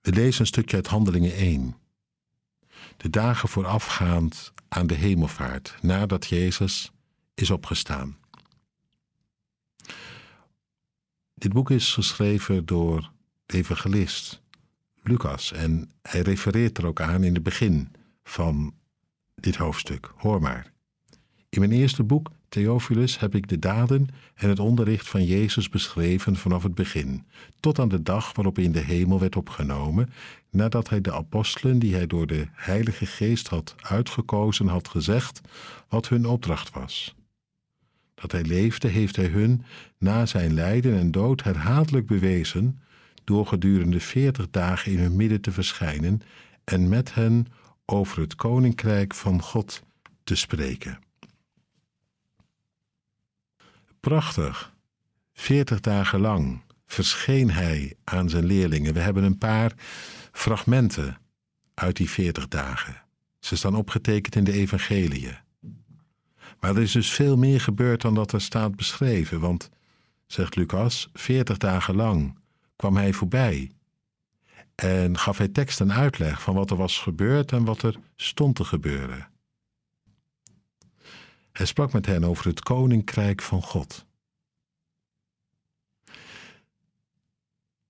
We lezen een stukje uit Handelingen 1. De dagen voorafgaand aan de hemelvaart, nadat Jezus is opgestaan. Dit boek is geschreven door de evangelist Lucas en hij refereert er ook aan in het begin van dit hoofdstuk. Hoor maar. In mijn eerste boek, Theophilus, heb ik de daden en het onderricht van Jezus beschreven vanaf het begin, tot aan de dag waarop hij in de hemel werd opgenomen, nadat hij de apostelen die hij door de Heilige Geest had uitgekozen had gezegd wat hun opdracht was. Dat hij leefde, heeft hij hun na zijn lijden en dood herhaaldelijk bewezen door gedurende veertig dagen in hun midden te verschijnen en met hen over het koninkrijk van God te spreken. Prachtig. Veertig dagen lang verscheen hij aan zijn leerlingen. We hebben een paar fragmenten uit die veertig dagen. Ze staan opgetekend in de evangeliën. Maar er is dus veel meer gebeurd dan dat er staat beschreven, want, zegt Lucas, veertig dagen lang kwam hij voorbij en gaf hij tekst en uitleg van wat er was gebeurd en wat er stond te gebeuren. Hij sprak met hen over het koninkrijk van God.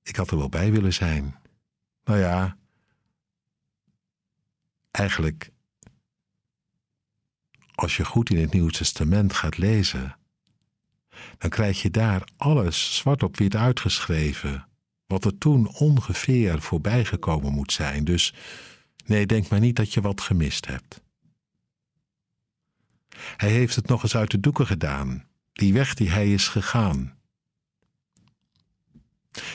Ik had er wel bij willen zijn. Nou ja, eigenlijk, als je goed in het Nieuwe Testament gaat lezen, dan krijg je daar alles zwart op wit uitgeschreven, wat er toen ongeveer voorbij gekomen moet zijn. Dus nee, denk maar niet dat je wat gemist hebt. Hij heeft het nog eens uit de doeken gedaan, die weg die hij is gegaan,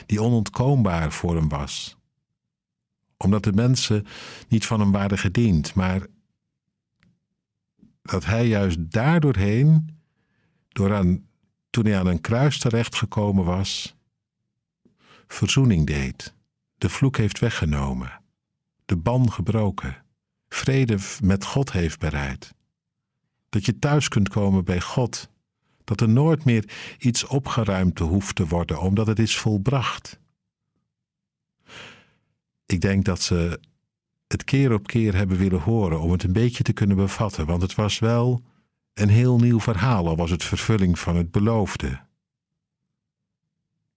die onontkoombaar voor hem was, omdat de mensen niet van hem waren gediend, maar dat hij juist daardoorheen, door aan, toen hij aan een kruis terechtgekomen was, verzoening deed, de vloek heeft weggenomen, de ban gebroken, vrede met God heeft bereid dat je thuis kunt komen bij God. Dat er nooit meer iets opgeruimd hoeft te worden, omdat het is volbracht. Ik denk dat ze het keer op keer hebben willen horen om het een beetje te kunnen bevatten, want het was wel een heel nieuw verhaal, al was het vervulling van het beloofde.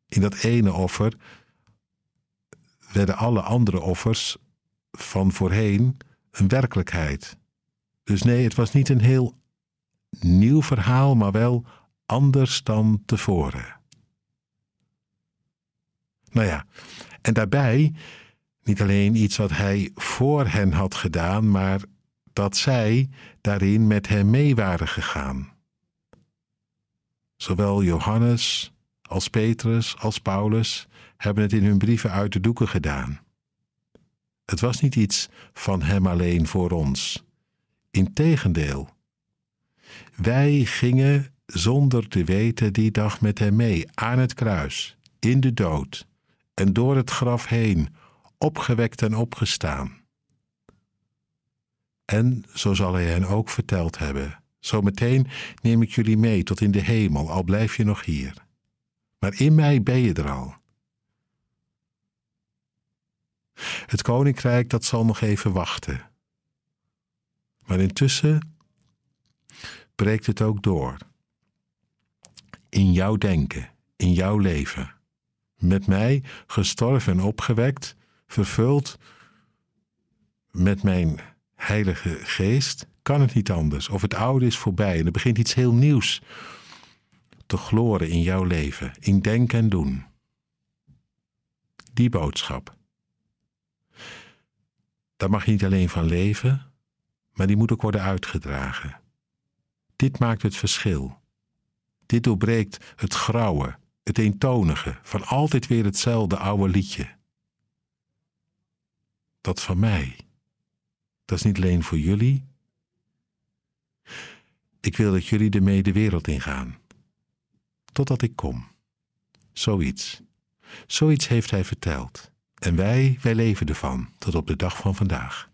In dat ene offer werden alle andere offers van voorheen een werkelijkheid. Dus nee, het was niet een heel nieuw verhaal, maar wel anders dan tevoren. Nou ja, en daarbij niet alleen iets wat hij voor hen had gedaan, maar dat zij daarin met hem mee waren gegaan. Zowel Johannes als Petrus als Paulus hebben het in hun brieven uit de doeken gedaan. Het was niet iets van hem alleen voor ons. Integendeel, wij gingen zonder te weten die dag met hem mee aan het kruis, in de dood en door het graf heen, opgewekt en opgestaan. En zo zal hij hen ook verteld hebben: Zometeen neem ik jullie mee tot in de hemel, al blijf je nog hier. Maar in mij ben je er al. Het koninkrijk dat zal nog even wachten. Maar intussen breekt het ook door. In jouw denken, in jouw leven. Met mij gestorven en opgewekt, vervuld met mijn Heilige Geest, kan het niet anders. Of het oude is voorbij en er begint iets heel nieuws te gloren in jouw leven, in denken en doen. Die boodschap. Daar mag je niet alleen van leven, maar die moet ook worden uitgedragen. Dit maakt het verschil. Dit doorbreekt het grauwe, het eentonige, van altijd weer hetzelfde oude liedje. Dat van mij. Dat is niet alleen voor jullie. Ik wil dat jullie ermee de wereld ingaan. Totdat ik kom. Zoiets. Zoiets heeft hij verteld. En wij, wij leven ervan tot op de dag van vandaag.